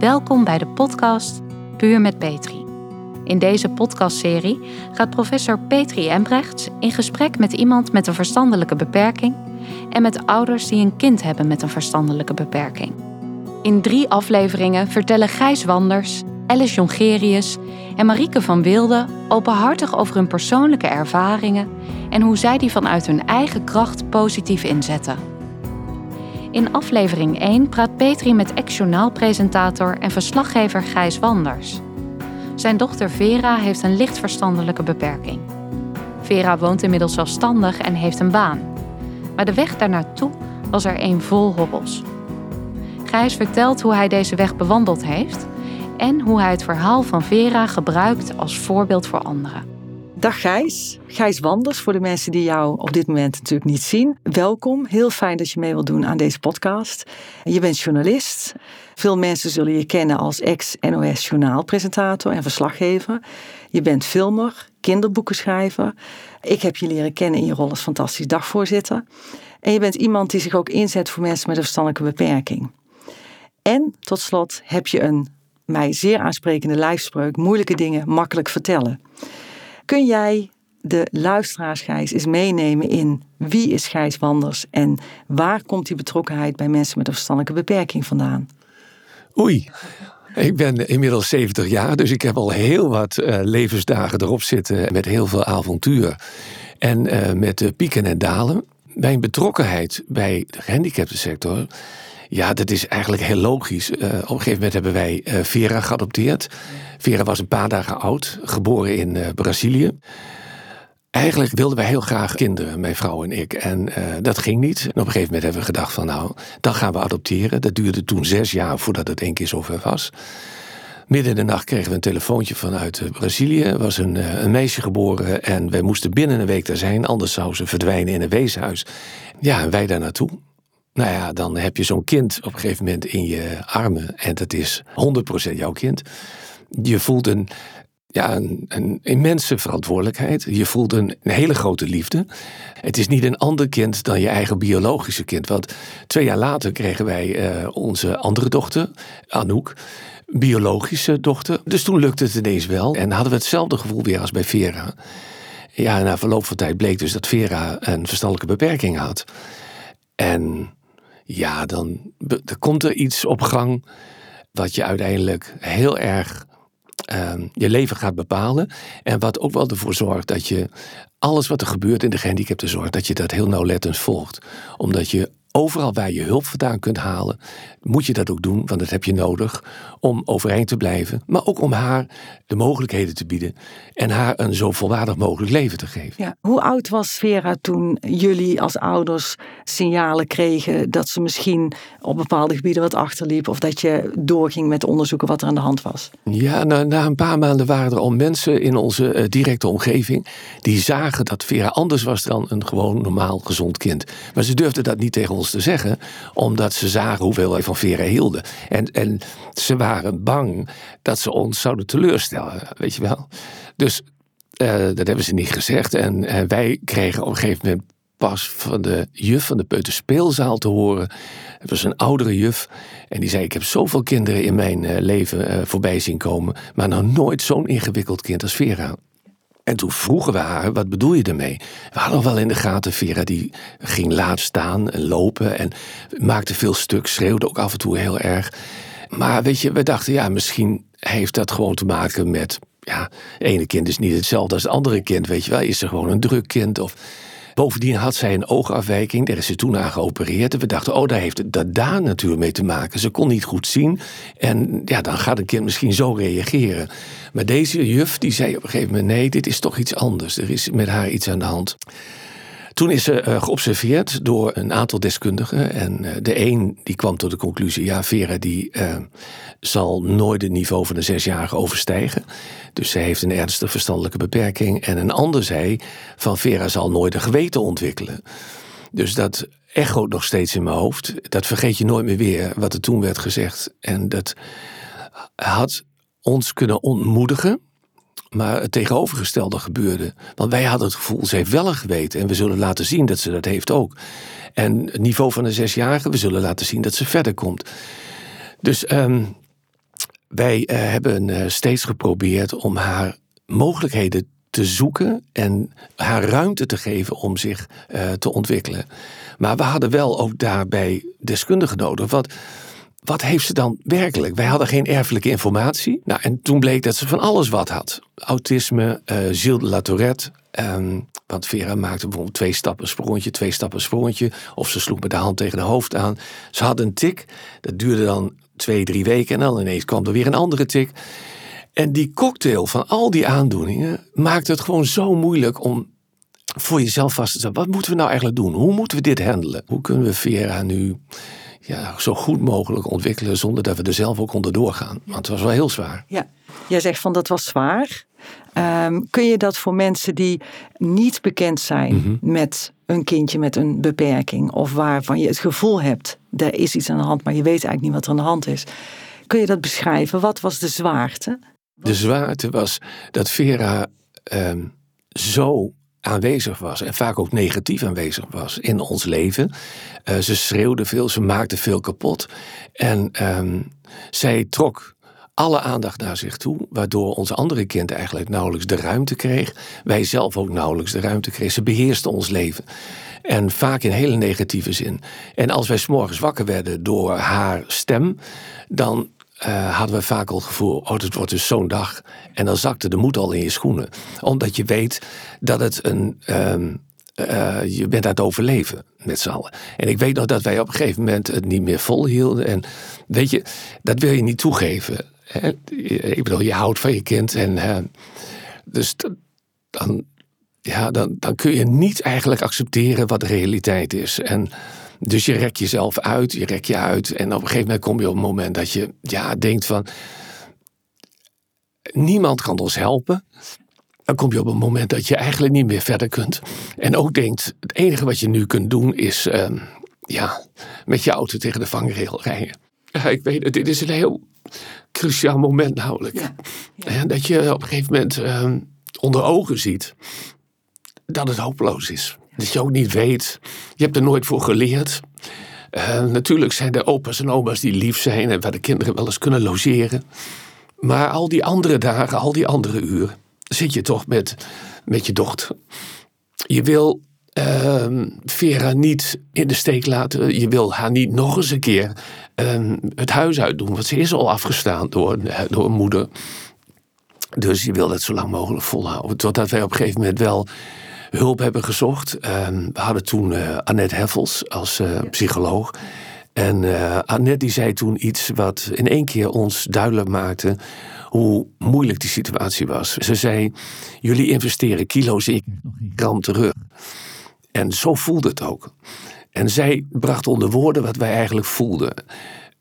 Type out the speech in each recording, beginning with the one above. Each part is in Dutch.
Welkom bij de podcast Puur met Petri. In deze podcastserie gaat professor Petri Embrechts in gesprek met iemand met een verstandelijke beperking en met ouders die een kind hebben met een verstandelijke beperking. In drie afleveringen vertellen Gijs Wanders, Alice Jongerius en Marieke van Wilde openhartig over hun persoonlijke ervaringen en hoe zij die vanuit hun eigen kracht positief inzetten. In aflevering 1 praat Petri met ex-journaalpresentator en verslaggever Gijs Wanders. Zijn dochter Vera heeft een licht verstandelijke beperking. Vera woont inmiddels zelfstandig en heeft een baan. Maar de weg daarnaartoe was er een vol hobbels. Gijs vertelt hoe hij deze weg bewandeld heeft en hoe hij het verhaal van Vera gebruikt als voorbeeld voor anderen. Dag Gijs, Gijs Wanders voor de mensen die jou op dit moment natuurlijk niet zien. Welkom, heel fijn dat je mee wilt doen aan deze podcast. Je bent journalist. Veel mensen zullen je kennen als ex-NOS journaalpresentator en verslaggever. Je bent filmer, kinderboekenschrijver. Ik heb je leren kennen in je rol als fantastisch dagvoorzitter. En je bent iemand die zich ook inzet voor mensen met een verstandelijke beperking. En tot slot heb je een mij zeer aansprekende lijfspreuk: moeilijke dingen makkelijk vertellen. Kun jij de luisteraars Gijs eens meenemen in wie is Gijs Wanders en waar komt die betrokkenheid bij mensen met een verstandelijke beperking vandaan? Oei, ik ben inmiddels 70 jaar, dus ik heb al heel wat uh, levensdagen erop zitten met heel veel avontuur. En uh, met pieken en dalen. Mijn betrokkenheid bij de gehandicaptensector, ja, dat is eigenlijk heel logisch. Uh, op een gegeven moment hebben wij Vera geadopteerd. Vera was een paar dagen oud, geboren in Brazilië. Eigenlijk wilden wij heel graag kinderen, mijn vrouw en ik. En dat ging niet. En op een gegeven moment hebben we gedacht van nou, dan gaan we adopteren. Dat duurde toen zes jaar voordat het één keer zover was. Midden in de nacht kregen we een telefoontje vanuit Brazilië. Er was een, een, meisje geboren en wij moesten binnen een week daar zijn. Anders zou ze verdwijnen in een weeshuis. Ja, en wij daar naartoe. Nou ja, dan heb je zo'n kind op een gegeven moment in je armen. En dat is 100% jouw kind. Je voelt een ja, een, een, immense verantwoordelijkheid. Je voelt een, hele grote liefde. Het is niet een ander kind dan je eigen biologische kind. Want twee jaar later kregen wij uh, onze andere dochter, Anouk, biologische dochter. Dus toen lukte het ineens wel. En hadden we hetzelfde gevoel weer als bij Vera. Ja, na verloop van tijd bleek dus dat Vera een verstandelijke beperking had. En ja, dan, komt er iets op gang wat je uiteindelijk heel erg uh, je leven gaat bepalen. En wat ook wel ervoor zorgt dat je alles wat er gebeurt in de gehandicaptenzorg, dat je dat heel nauwlettend volgt. Omdat je overal waar je hulp vandaan kunt halen, moet je dat ook doen, want dat heb je nodig om overeind te blijven, maar ook om haar de mogelijkheden te bieden en haar een zo volwaardig mogelijk leven te geven. Ja. Hoe oud was Vera toen jullie als ouders signalen kregen dat ze misschien op bepaalde gebieden wat achterliep of dat je doorging met onderzoeken wat er aan de hand was? Ja, na, na een paar maanden waren er al mensen in onze uh, directe omgeving die zagen dat Vera anders was dan een gewoon normaal gezond kind. Maar ze durfden dat niet tegen ons te zeggen, omdat ze zagen hoeveel wij van Vera hielden. En, en ze waren bang dat ze ons zouden teleurstellen, weet je wel. Dus uh, dat hebben ze niet gezegd. En uh, wij kregen op een gegeven moment pas van de juf van de peuterspeelzaal te horen. Het was een oudere juf. En die zei: Ik heb zoveel kinderen in mijn uh, leven voorbij zien komen. Maar nog nooit zo'n ingewikkeld kind als Vera. En toen vroegen we haar, wat bedoel je ermee? We hadden wel in de gaten, Vera die ging laat staan en lopen en maakte veel stuk, schreeuwde ook af en toe heel erg. Maar weet je, we dachten, ja, misschien heeft dat gewoon te maken met, ja, ene kind is niet hetzelfde als het andere kind, weet je wel. Is er gewoon een druk kind of... Bovendien had zij een oogafwijking, daar is ze toen aan geopereerd. En we dachten, oh, daar heeft dat daar natuurlijk mee te maken. Ze kon niet goed zien. En ja, dan gaat een kind misschien zo reageren. Maar deze juf, die zei op een gegeven moment, nee, dit is toch iets anders. Er is met haar iets aan de hand. Toen is ze uh, geobserveerd door een aantal deskundigen. En uh, de een die kwam tot de conclusie: ja, Vera die uh, zal nooit het niveau van een zesjarige overstijgen. Dus ze heeft een ernstige verstandelijke beperking. En een ander zei: van Vera zal nooit een geweten ontwikkelen. Dus dat echo nog steeds in mijn hoofd. Dat vergeet je nooit meer weer wat er toen werd gezegd. En dat had ons kunnen ontmoedigen. Maar het tegenovergestelde gebeurde. Want wij hadden het gevoel, ze heeft wel een geweten. En we zullen laten zien dat ze dat heeft ook. En het niveau van een zesjarige, we zullen laten zien dat ze verder komt. Dus um, wij uh, hebben uh, steeds geprobeerd om haar mogelijkheden te zoeken en haar ruimte te geven om zich uh, te ontwikkelen. Maar we hadden wel ook daarbij deskundigen nodig. Wat, wat heeft ze dan werkelijk? Wij hadden geen erfelijke informatie. Nou, en toen bleek dat ze van alles wat had. Autisme, uh, Gilles de la Tourette. Um, want Vera maakte bijvoorbeeld twee stappen sprongetje, twee stappen sprongetje. Of ze sloeg met de hand tegen de hoofd aan. Ze had een tik. Dat duurde dan twee, drie weken. En dan ineens kwam er weer een andere tik. En die cocktail van al die aandoeningen maakte het gewoon zo moeilijk om voor jezelf vast te stellen. Wat moeten we nou eigenlijk doen? Hoe moeten we dit handelen? Hoe kunnen we Vera nu ja, zo goed mogelijk ontwikkelen zonder dat we er zelf ook onder doorgaan? Want het was wel heel zwaar. Ja, jij zegt van dat was zwaar. Um, kun je dat voor mensen die niet bekend zijn mm -hmm. met een kindje met een beperking of waarvan je het gevoel hebt, er is iets aan de hand, maar je weet eigenlijk niet wat er aan de hand is. Kun je dat beschrijven? Wat was de zwaarte? De zwaarte was dat Vera um, zo aanwezig was en vaak ook negatief aanwezig was in ons leven. Uh, ze schreeuwde veel, ze maakte veel kapot. En um, zij trok alle aandacht naar zich toe, waardoor onze andere kind eigenlijk nauwelijks de ruimte kreeg. Wij zelf ook nauwelijks de ruimte kregen. Ze beheerste ons leven. En vaak in hele negatieve zin. En als wij s'morgens wakker werden door haar stem, dan uh, hadden we vaak al het gevoel, oh, het wordt dus zo'n dag. En dan zakte de moed al in je schoenen. Omdat je weet dat het een. Um, uh, je bent aan het overleven met z'n allen. En ik weet nog dat wij op een gegeven moment het niet meer volhielden. En weet je, dat wil je niet toegeven. Hè? Ik bedoel, je houdt van je kind. En, uh, dus dan, ja, dan, dan kun je niet eigenlijk accepteren wat de realiteit is. En dus je rekt jezelf uit, je rek je uit. En op een gegeven moment kom je op een moment dat je ja, denkt van... Niemand kan ons helpen. Dan kom je op een moment dat je eigenlijk niet meer verder kunt. En ook denkt, het enige wat je nu kunt doen is... Uh, ja, met je auto tegen de vangrail rijden. Ja, ik weet het, dit is een heel cruciaal moment namelijk. Ja, ja. Dat je op een gegeven moment uh, onder ogen ziet dat het hopeloos is. Dat je ook niet weet. Je hebt er nooit voor geleerd. Uh, natuurlijk zijn er opa's en oma's die lief zijn en waar de kinderen wel eens kunnen logeren. Maar al die andere dagen, al die andere uren, zit je toch met, met je dochter. Je wil uh, Vera niet in de steek laten. Je wil haar niet nog eens een keer uh, het huis uitdoen. Want ze is al afgestaan door, door een moeder. Dus je wil het zo lang mogelijk volhouden. Totdat wij op een gegeven moment wel hulp hebben gezocht. We hadden toen uh, Annette Heffels als uh, psycholoog. En uh, Annette die zei toen iets wat in één keer ons duidelijk maakte hoe moeilijk die situatie was. Ze zei: Jullie investeren kilo's in gram terug. En zo voelde het ook. En zij bracht onder woorden wat wij eigenlijk voelden.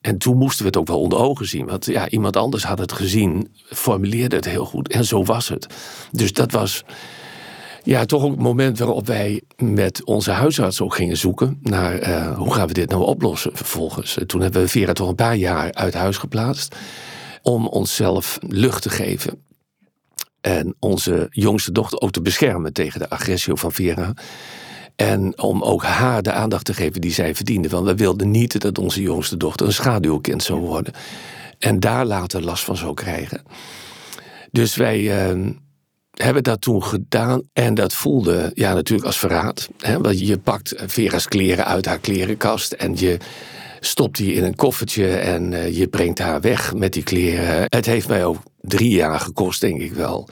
En toen moesten we het ook wel onder ogen zien. Want ja, iemand anders had het gezien, formuleerde het heel goed. En zo was het. Dus dat was ja, toch ook het moment waarop wij met onze huisarts ook gingen zoeken naar uh, hoe gaan we dit nou oplossen vervolgens. Toen hebben we Vera toch een paar jaar uit huis geplaatst om onszelf lucht te geven. En onze jongste dochter ook te beschermen tegen de agressie van Vera. En om ook haar de aandacht te geven die zij verdiende. Want we wilden niet dat onze jongste dochter een schaduwkind zou worden. En daar later last van zou krijgen. Dus wij. Uh, hebben dat toen gedaan en dat voelde ja, natuurlijk als verraad. Hè? Want je pakt Vera's kleren uit haar klerenkast en je stopt die in een koffertje en uh, je brengt haar weg met die kleren. Het heeft mij ook drie jaar gekost, denk ik wel.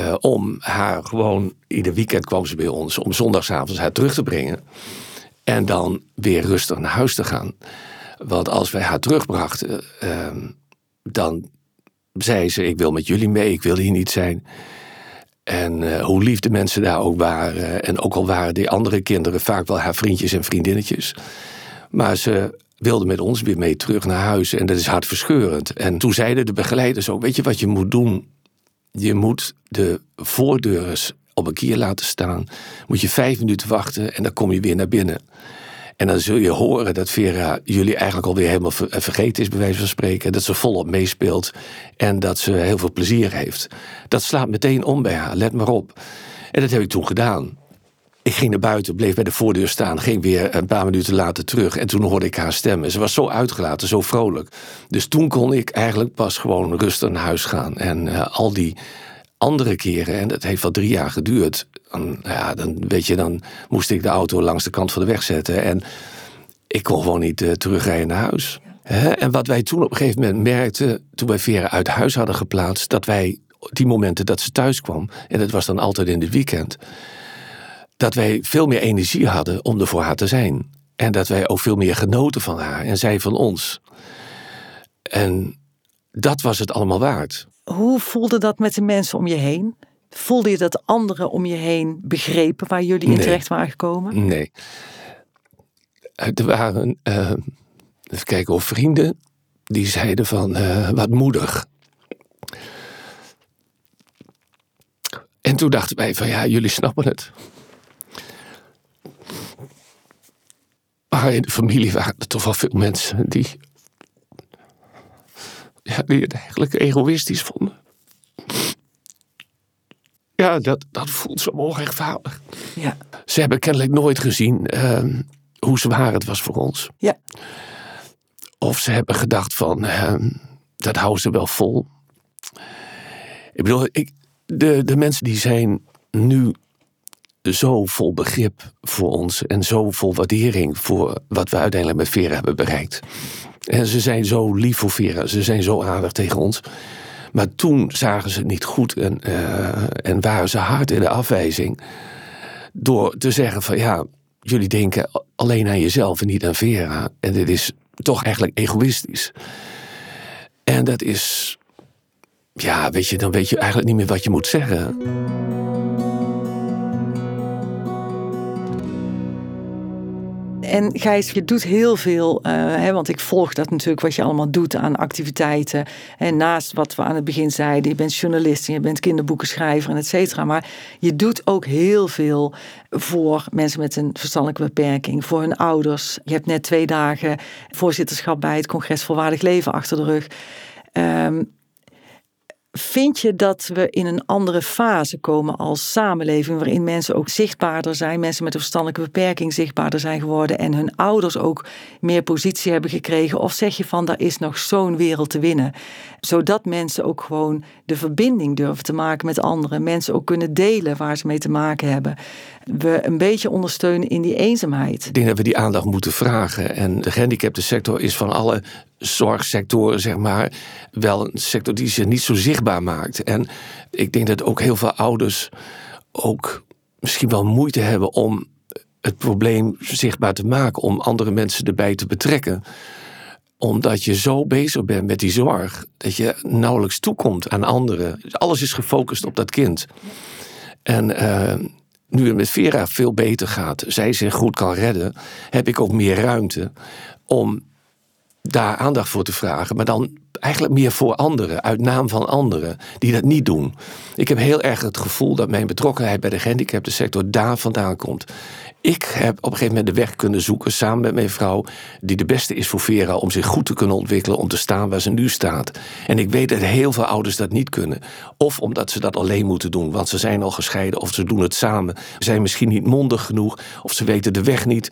Uh, om haar gewoon, ieder weekend kwam ze bij ons, om zondagsavonds haar terug te brengen. En dan weer rustig naar huis te gaan. Want als wij haar terugbrachten, uh, dan zei ze: Ik wil met jullie mee, ik wil hier niet zijn. En uh, hoe lief de mensen daar ook waren. En ook al waren die andere kinderen vaak wel haar vriendjes en vriendinnetjes. Maar ze wilden met ons weer mee terug naar huis. En dat is hartverscheurend. En toen zeiden de begeleiders ook: Weet je wat je moet doen? Je moet de voordeurs op een kier laten staan. Moet je vijf minuten wachten en dan kom je weer naar binnen. En dan zul je horen dat Vera jullie eigenlijk alweer helemaal vergeten is, bij wijze van spreken. Dat ze volop meespeelt en dat ze heel veel plezier heeft. Dat slaat meteen om bij haar, let maar op. En dat heb ik toen gedaan. Ik ging naar buiten, bleef bij de voordeur staan, ging weer een paar minuten later terug. En toen hoorde ik haar stem. ze was zo uitgelaten, zo vrolijk. Dus toen kon ik eigenlijk pas gewoon rustig naar huis gaan. En uh, al die andere keren, en dat heeft wel drie jaar geduurd. Dan, ja, dan weet je, dan moest ik de auto langs de kant van de weg zetten. En ik kon gewoon niet uh, terugrijden naar huis. En wat wij toen op een gegeven moment merkten, toen wij Vera uit huis hadden geplaatst, dat wij die momenten dat ze thuis kwam, en dat was dan altijd in het weekend, dat wij veel meer energie hadden om er voor haar te zijn. En dat wij ook veel meer genoten van haar en zij van ons. En dat was het allemaal waard. Hoe voelde dat met de mensen om je heen? Voelde je dat anderen om je heen begrepen waar jullie in terecht waren gekomen? Nee. Er waren, uh, even kijken, of vrienden die zeiden van uh, wat moedig. En toen dachten wij van ja, jullie snappen het. Maar in de familie waren er toch wel veel mensen die, ja, die het eigenlijk egoïstisch vonden. Ja, dat, dat voelt zo onrechtvaardig. Ja. Ze hebben kennelijk nooit gezien uh, hoe zwaar het was voor ons. Ja. Of ze hebben gedacht van, uh, dat houden ze wel vol. Ik bedoel, ik, de, de mensen die zijn nu zo vol begrip voor ons en zo vol waardering voor wat we uiteindelijk met Vera hebben bereikt. En ze zijn zo lief voor Vera, ze zijn zo aardig tegen ons. Maar toen zagen ze het niet goed en, uh, en waren ze hard in de afwijzing. Door te zeggen van ja, jullie denken alleen aan jezelf en niet aan Vera. En dit is toch eigenlijk egoïstisch. En dat is, ja, weet je, dan weet je eigenlijk niet meer wat je moet zeggen. En Gijs, je doet heel veel, uh, hè, want ik volg dat natuurlijk wat je allemaal doet aan activiteiten. En naast wat we aan het begin zeiden, je bent journalist en je bent kinderboekenschrijver en et cetera. Maar je doet ook heel veel voor mensen met een verstandelijke beperking, voor hun ouders. Je hebt net twee dagen voorzitterschap bij het Congres Volwaardig Leven achter de rug. Um, Vind je dat we in een andere fase komen als samenleving, waarin mensen ook zichtbaarder zijn, mensen met een verstandelijke beperking zichtbaarder zijn geworden en hun ouders ook meer positie hebben gekregen? Of zeg je van, daar is nog zo'n wereld te winnen, zodat mensen ook gewoon de verbinding durven te maken met anderen, mensen ook kunnen delen waar ze mee te maken hebben, we een beetje ondersteunen in die eenzaamheid? Ik denk dat we die aandacht moeten vragen en de gehandicaptensector is van alle zorgsectoren, zeg maar, wel een sector die zich niet zo zichtbaar maakt. En ik denk dat ook heel veel ouders ook misschien wel moeite hebben om het probleem zichtbaar te maken, om andere mensen erbij te betrekken omdat je zo bezig bent met die zorg, dat je nauwelijks toekomt aan anderen. Alles is gefocust op dat kind. En uh, nu het met Vera veel beter gaat, zij zich goed kan redden, heb ik ook meer ruimte om daar aandacht voor te vragen. Maar dan eigenlijk meer voor anderen, uit naam van anderen, die dat niet doen. Ik heb heel erg het gevoel dat mijn betrokkenheid bij de gehandicaptensector daar vandaan komt. Ik heb op een gegeven moment de weg kunnen zoeken samen met mijn vrouw, die de beste is voor Vera om zich goed te kunnen ontwikkelen, om te staan waar ze nu staat. En ik weet dat heel veel ouders dat niet kunnen. Of omdat ze dat alleen moeten doen, want ze zijn al gescheiden, of ze doen het samen. Ze zijn misschien niet mondig genoeg, of ze weten de weg niet.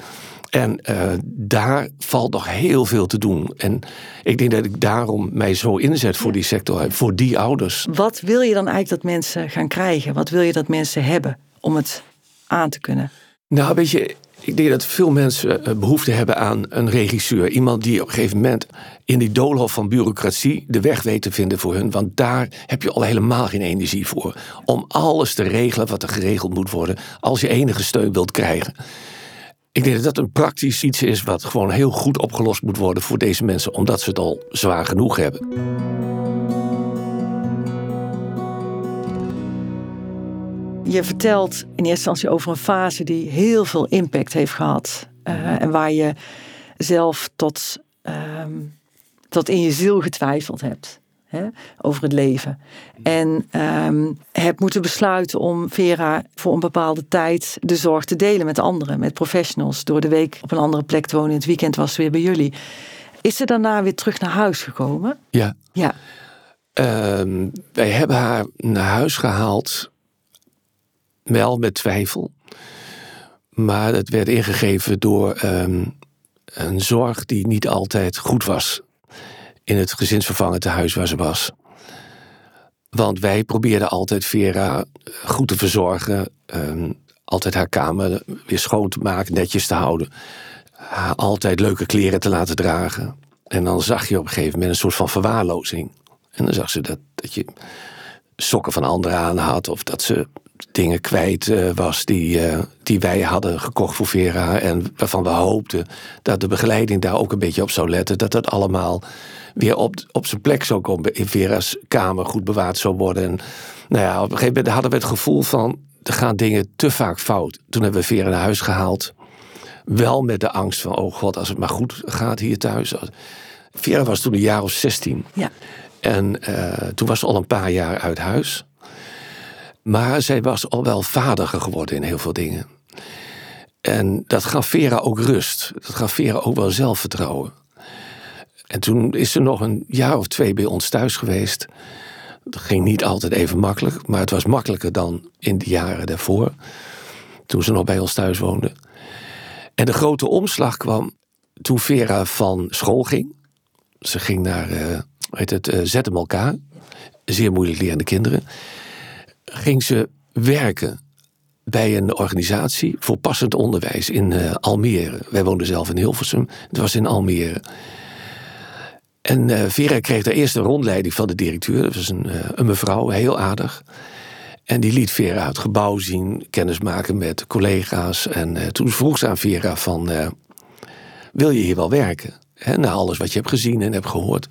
En uh, daar valt nog heel veel te doen. En ik denk dat ik daarom mij zo inzet voor die sector, voor die ouders. Wat wil je dan eigenlijk dat mensen gaan krijgen? Wat wil je dat mensen hebben om het aan te kunnen? Nou, weet je, ik denk dat veel mensen eh, behoefte hebben aan een regisseur. Iemand die op een gegeven moment in die doolhof van bureaucratie de weg weet te vinden voor hun. Want daar heb je al helemaal geen energie voor. Om alles te regelen wat er geregeld moet worden. Als je enige steun wilt krijgen. Ik denk dat dat een praktisch iets is wat gewoon heel goed opgelost moet worden voor deze mensen, omdat ze het al zwaar genoeg hebben. Je vertelt in eerste instantie over een fase die heel veel impact heeft gehad. Uh, en waar je zelf tot, um, tot in je ziel getwijfeld hebt hè, over het leven. En um, heb moeten besluiten om Vera voor een bepaalde tijd de zorg te delen met anderen, met professionals. Door de week op een andere plek te wonen. In het weekend was ze weer bij jullie. Is ze daarna weer terug naar huis gekomen? Ja. ja. Um, wij hebben haar naar huis gehaald, wel met twijfel. Maar het werd ingegeven door ehm, een zorg die niet altijd goed was. In het gezinsvervangend huis waar ze was. Want wij probeerden altijd Vera goed te verzorgen. Ehm, altijd haar kamer weer schoon te maken, netjes te houden. Haar altijd leuke kleren te laten dragen. En dan zag je op een gegeven moment een soort van verwaarlozing. En dan zag ze dat, dat je sokken van anderen aan had. Of dat ze dingen kwijt uh, was die, uh, die wij hadden gekocht voor Vera. En waarvan we hoopten dat de begeleiding daar ook een beetje op zou letten. Dat dat allemaal weer op, op zijn plek zou komen. In Vera's kamer goed bewaard zou worden. En nou ja, op een gegeven moment hadden we het gevoel van. Er gaan dingen te vaak fout. Toen hebben we Vera naar huis gehaald. Wel met de angst van, oh god, als het maar goed gaat hier thuis. Vera was toen een jaar of 16. Ja. En uh, toen was ze al een paar jaar uit huis. Maar zij was al wel vadiger geworden in heel veel dingen. En dat gaf Vera ook rust. Dat gaf Vera ook wel zelfvertrouwen. En toen is ze nog een jaar of twee bij ons thuis geweest. Dat ging niet altijd even makkelijk, maar het was makkelijker dan in de jaren daarvoor. Toen ze nog bij ons thuis woonde. En de grote omslag kwam toen Vera van school ging. Ze ging naar, uh, heet het, uh, ZMLK. Zeer moeilijk lerende kinderen ging ze werken bij een organisatie voor passend onderwijs in uh, Almere. Wij woonden zelf in Hilversum, het was in Almere. En uh, Vera kreeg de eerste rondleiding van de directeur. Dat was een, uh, een mevrouw, heel aardig. En die liet Vera het gebouw zien, kennis maken met collega's. En toen vroeg ze aan Vera van, wil je hier wel werken? Na alles wat je hebt gezien en hebt gehoord.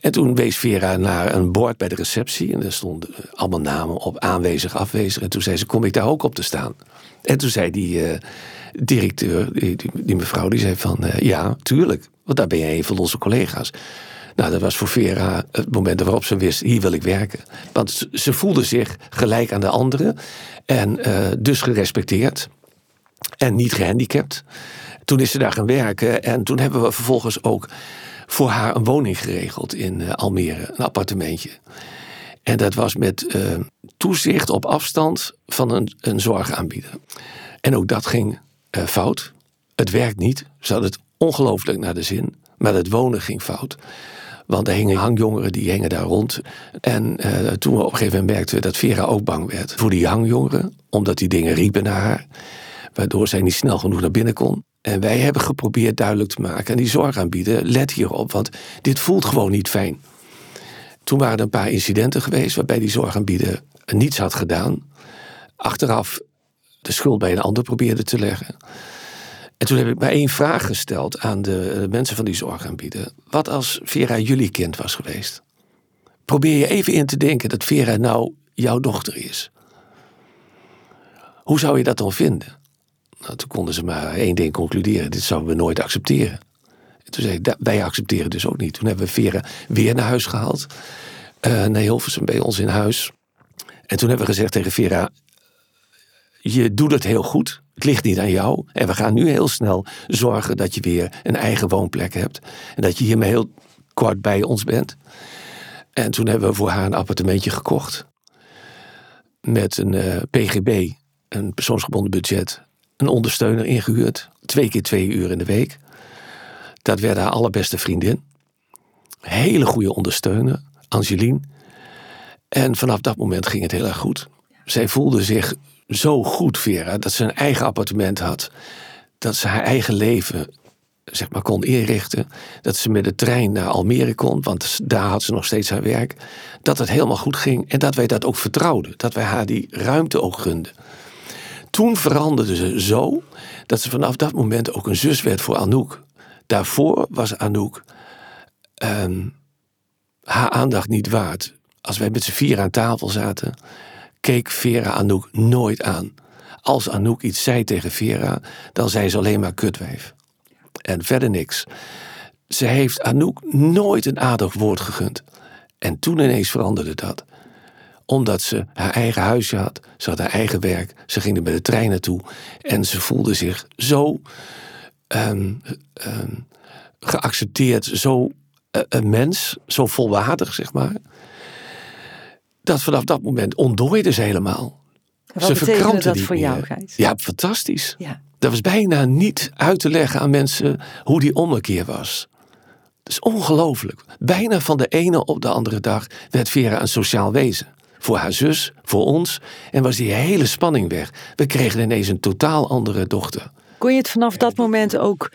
En toen wees Vera naar een bord bij de receptie. En daar stonden allemaal namen op, aanwezig, afwezig. En toen zei ze, kom ik daar ook op te staan? En toen zei die uh, directeur, die, die, mevrouw, die zei van... Uh, ja, tuurlijk, want daar ben je een van onze collega's. Nou, dat was voor Vera het moment waarop ze wist, hier wil ik werken. Want ze voelde zich gelijk aan de anderen. En dus gerespecteerd. En niet gehandicapt. Toen is ze daar gaan werken. En toen hebben we vervolgens ook voor haar een woning geregeld in uh, Almere, een appartementje. En dat was met uh, toezicht op afstand van een, een zorgaanbieder. En ook dat ging uh, fout. Het werkt niet. Ze hadden het ongelooflijk naar de zin. Maar het wonen ging fout. Want er hingen hangjongeren die hingen daar rond. En toen we op een gegeven moment merkten dat Vera ook bang werd voor die hangjongeren. Omdat die dingen riepen naar haar. Waardoor zij niet snel genoeg naar binnen kon. En wij hebben geprobeerd duidelijk te maken aan die zorgaanbieder: let hierop, want dit voelt gewoon niet fijn. Toen waren er een paar incidenten geweest waarbij die zorgaanbieder niets had gedaan. Achteraf de schuld bij een ander probeerde te leggen. En toen heb ik maar één vraag gesteld aan de mensen van die zorgaanbieder. Wat als Vera jullie kind was geweest? Probeer je even in te denken dat Vera nou jouw dochter is. Hoe zou je dat dan vinden? Nou, toen konden ze maar één ding concluderen: dit zouden we nooit accepteren. En toen zei ik: wij accepteren dus ook niet. Toen hebben we Vera weer naar huis gehaald. Uh, naar Hilversum bij ons in huis. En toen hebben we gezegd tegen Vera: je doet het heel goed. Het ligt niet aan jou. En we gaan nu heel snel zorgen dat je weer een eigen woonplek hebt. En dat je hiermee heel kort bij ons bent. En toen hebben we voor haar een appartementje gekocht. Met een eh, PGB, een persoonsgebonden budget een ondersteuner ingehuurd. Twee keer twee uur in de week. Dat werd haar allerbeste vriendin. Hele goede ondersteuner, Angeline. En vanaf dat moment ging het heel erg goed. Zij voelde zich zo goed, Vera, dat ze een eigen appartement had. Dat ze haar eigen leven zeg maar, kon inrichten. Dat ze met de trein naar Almere kon, want daar had ze nog steeds haar werk. Dat het helemaal goed ging en dat wij dat ook vertrouwden. Dat wij haar die ruimte ook gunden. Toen veranderde ze zo dat ze vanaf dat moment ook een zus werd voor Anouk. Daarvoor was Anouk um, haar aandacht niet waard. Als wij met z'n vier aan tafel zaten, keek Vera Anouk nooit aan. Als Anouk iets zei tegen Vera, dan zei ze alleen maar kutwijf. En verder niks. Ze heeft Anouk nooit een aardig woord gegund. En toen ineens veranderde dat omdat ze haar eigen huisje had. Ze had haar eigen werk. Ze ging er met de trein naartoe. En ze voelde zich zo um, um, geaccepteerd, zo uh, een mens, zo volwaardig, zeg maar. Dat vanaf dat moment ontdooide ze helemaal. Wat Ze betekende verkrampten dat voor jou. Gijs? Ja, fantastisch. Ja. Dat was bijna niet uit te leggen aan mensen hoe die ommekeer was. Dat is ongelooflijk. Bijna van de ene op de andere dag werd Vera een sociaal wezen. Voor haar zus, voor ons. En was die hele spanning weg. We kregen ineens een totaal andere dochter. Kon je het vanaf dat moment ook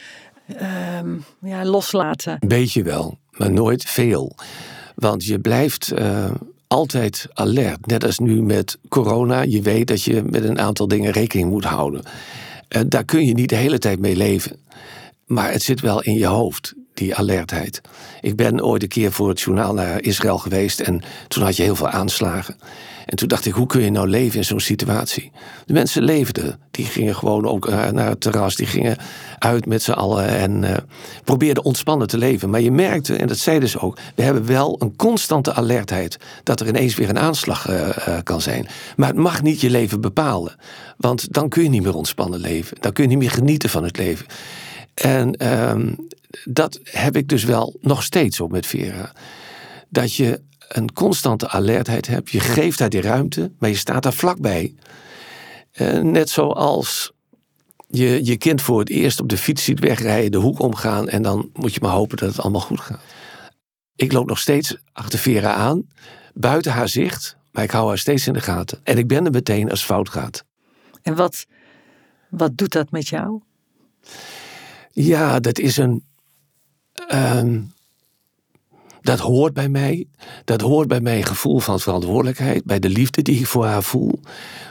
ehm, ja, loslaten? Beetje wel, maar nooit veel. Want je blijft eh, altijd alert. Net als nu met corona. Je weet dat je met een aantal dingen rekening moet houden. En daar kun je niet de hele tijd mee leven. Maar het zit wel in je hoofd, die alertheid. Ik ben ooit een keer voor het journaal naar Israël geweest. En toen had je heel veel aanslagen. En toen dacht ik, hoe kun je nou leven in zo'n situatie? De mensen leefden. Die gingen gewoon ook eh, naar het terras. Die gingen uit met z'n allen en eh, probeerden ontspannen te leven. Maar je merkte, en dat zeiden ze ook... we hebben wel een constante alertheid... dat er ineens weer een aanslag eh, kan zijn. Maar het mag niet je leven bepalen. Want dan kun je niet meer ontspannen leven. Dan kun je niet meer genieten van het leven. En ehm, dat heb ik dus wel nog steeds op met Vera. Dat je een constante alertheid hebt. Je geeft haar die ruimte, maar je staat daar vlakbij. Eh, net zoals je je kind voor het eerst op de fiets ziet wegrijden, de hoek omgaan en dan moet je maar hopen dat het allemaal goed gaat. Ik loop nog steeds achter Vera aan, buiten haar zicht, maar ik hou haar steeds in de gaten. En ik ben er meteen als fout gaat. En wat, wat doet dat met jou? Ja, dat is een. ehm, dat hoort bij mij. Dat hoort bij mijn gevoel van verantwoordelijkheid. Bij de liefde die ik voor haar voel.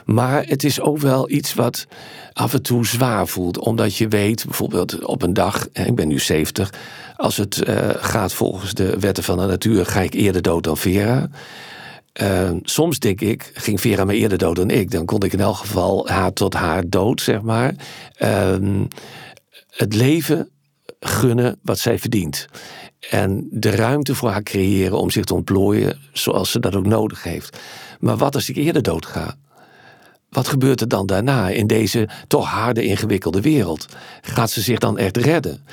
Maar het is ook wel iets wat af en toe zwaar voelt. Omdat je weet, bijvoorbeeld op een dag, ik ben nu 70. Als het eh, gaat volgens de wetten van de natuur, ga ik eerder dood dan Vera. Eh, soms denk ik, ging Vera maar eerder dood dan ik. Dan kon ik in elk geval haar tot haar dood, zeg maar. Ehm, het leven gunnen wat zij verdient. En de ruimte voor haar creëren om zich te ontplooien zoals ze dat ook nodig heeft. Maar wat als ik eerder doodga? Wat gebeurt er dan daarna in deze toch harde, ingewikkelde wereld? Gaat ze zich dan echt redden?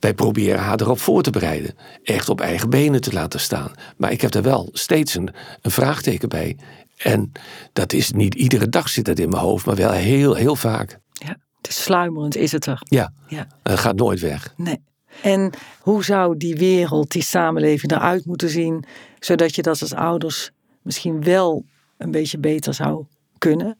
Wij proberen haar erop voor te bereiden. Echt op eigen benen te laten staan. Maar ik heb er wel steeds een, een vraagteken bij. En dat is niet iedere dag zit dat in mijn hoofd, maar wel heel, heel vaak. Is sluimerend, is het er? Ja, Ja. het gaat nooit weg. Nee. En hoe zou die wereld, die samenleving eruit moeten zien, zodat je dat als ouders misschien wel een beetje beter zou kunnen?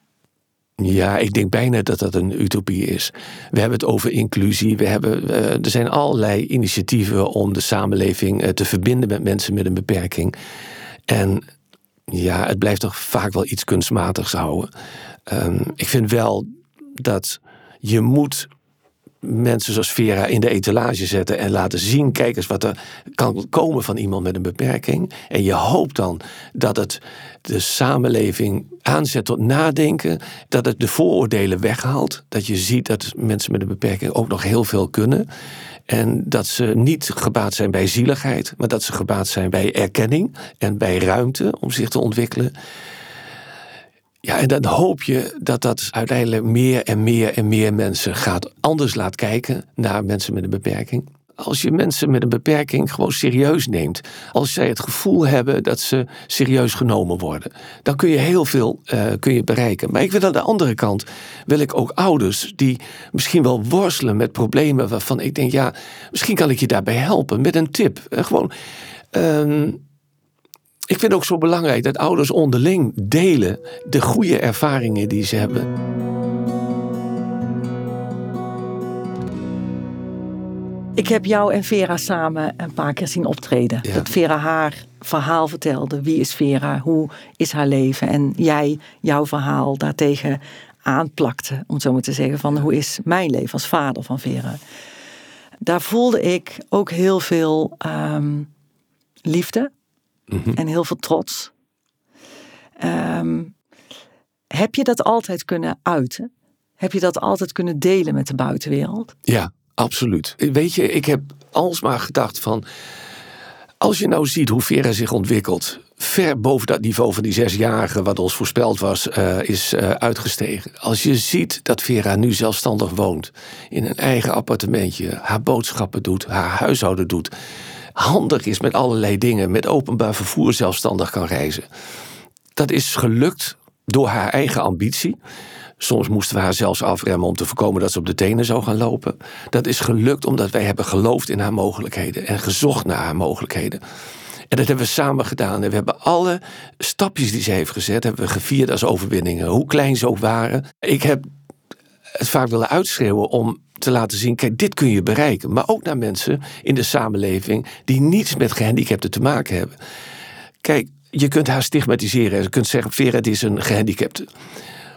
Ja, ik denk bijna dat dat een utopie is. We hebben het over inclusie. We hebben, eh, er zijn allerlei initiatieven om de samenleving eh, te verbinden met mensen met een beperking. En ja, het blijft toch vaak wel iets kunstmatigs houden. Ehm, ik vind wel dat je moet mensen zoals Vera in de etalage zetten en laten zien, kijk eens wat er kan komen van iemand met een beperking. En je hoopt dan dat het de samenleving aanzet tot nadenken, dat het de vooroordelen weghaalt, dat je ziet dat mensen met een beperking ook nog heel veel kunnen. En dat ze niet gebaat zijn bij zieligheid, maar dat ze gebaat zijn bij erkenning en bij ruimte om zich te ontwikkelen. Ja, en dan hoop je dat dat uiteindelijk meer en meer en meer mensen gaat anders laat kijken naar mensen met een beperking. Als je mensen met een beperking gewoon serieus neemt, als zij het gevoel hebben dat ze serieus genomen worden, dan kun je heel veel eh, kun je bereiken. Maar ik wil aan de andere kant, wil ik ook ouders die misschien wel worstelen met problemen waarvan ik denk, ja, misschien kan ik je daarbij helpen met een tip. Eh, gewoon. ehm, ik vind het ook zo belangrijk dat ouders onderling delen de goede ervaringen die ze hebben. Ik heb jou en Vera samen een paar keer zien optreden. Ja. Dat Vera haar verhaal vertelde. Wie is Vera? Hoe is haar leven? En jij jouw verhaal daartegen aanplakte. Om zo maar te zeggen van hoe is mijn leven als vader van Vera? Daar voelde ik ook heel veel ehm, liefde. En heel veel trots. Ehm, heb je dat altijd kunnen uiten? Heb je dat altijd kunnen delen met de buitenwereld? Ja, absoluut. Weet je, ik heb alsmaar gedacht van. Als je nou ziet hoe Vera zich ontwikkelt, ver boven dat niveau van die zesjarige wat ons voorspeld was, eh, is eh, uitgestegen. Als je ziet dat Vera nu zelfstandig woont, in een eigen appartementje, haar boodschappen doet, haar huishouden doet, handig is met allerlei dingen, met openbaar vervoer zelfstandig kan reizen. Dat is gelukt door haar eigen ambitie. Soms moesten we haar zelfs afremmen om te voorkomen dat ze op de tenen zou gaan lopen. Dat is gelukt omdat wij hebben geloofd in haar mogelijkheden en gezocht naar haar mogelijkheden. En dat hebben we samen gedaan. En we hebben alle stapjes die ze heeft gezet, hebben we gevierd als overwinningen. Hoe klein ze ook waren. Ik heb het vaak willen uitschreeuwen om te laten zien, kijk, dit kun je bereiken. Maar ook naar mensen in de samenleving die niets met gehandicapten te maken hebben. Kijk, je kunt haar stigmatiseren. Je kunt zeggen, Vera, is een gehandicapte.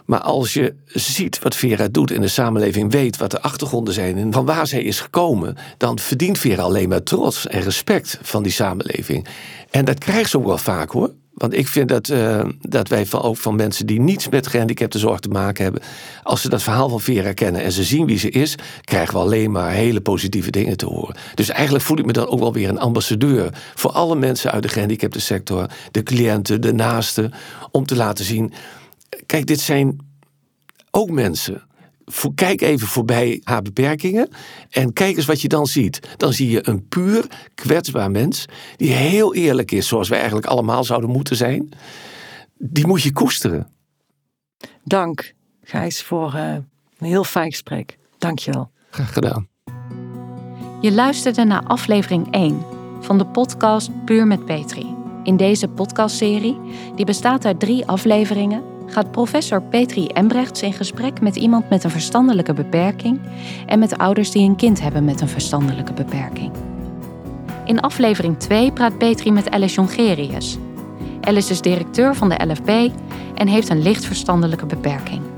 Maar als je ziet wat Vera doet in de samenleving, weet wat de achtergronden zijn en van waar zij is gekomen, dan verdient Vera alleen maar trots en respect van die samenleving. En dat krijgt ze ook wel vaak hoor. Want ik vind dat, uh, dat wij van, ook van mensen die niets met gehandicaptenzorg te maken hebben, als ze dat verhaal van Vera kennen en ze zien wie ze is, krijgen we alleen maar hele positieve dingen te horen. Dus eigenlijk voel ik me dan ook wel weer een ambassadeur voor alle mensen uit de gehandicapte sector, de cliënten, de naasten, om te laten zien Kijk, dit zijn ook mensen. Kijk even voorbij haar beperkingen en kijk eens wat je dan ziet. Dan zie je een puur kwetsbaar mens die heel eerlijk is, zoals wij eigenlijk allemaal zouden moeten zijn. Die moet je koesteren. Dank, Gijs, voor uh, een heel fijn gesprek. Dank je wel. Graag gedaan. Je luisterde naar aflevering 1 van de podcast Puur met Petri. In deze podcastserie, die bestaat uit drie afleveringen, gaat professor Petri Embrechts in gesprek met iemand met een verstandelijke beperking en met ouders die een kind hebben met een verstandelijke beperking. In aflevering 2 praat Petri met Alice Jongerius. Alice is directeur van de LFB en heeft een licht verstandelijke beperking.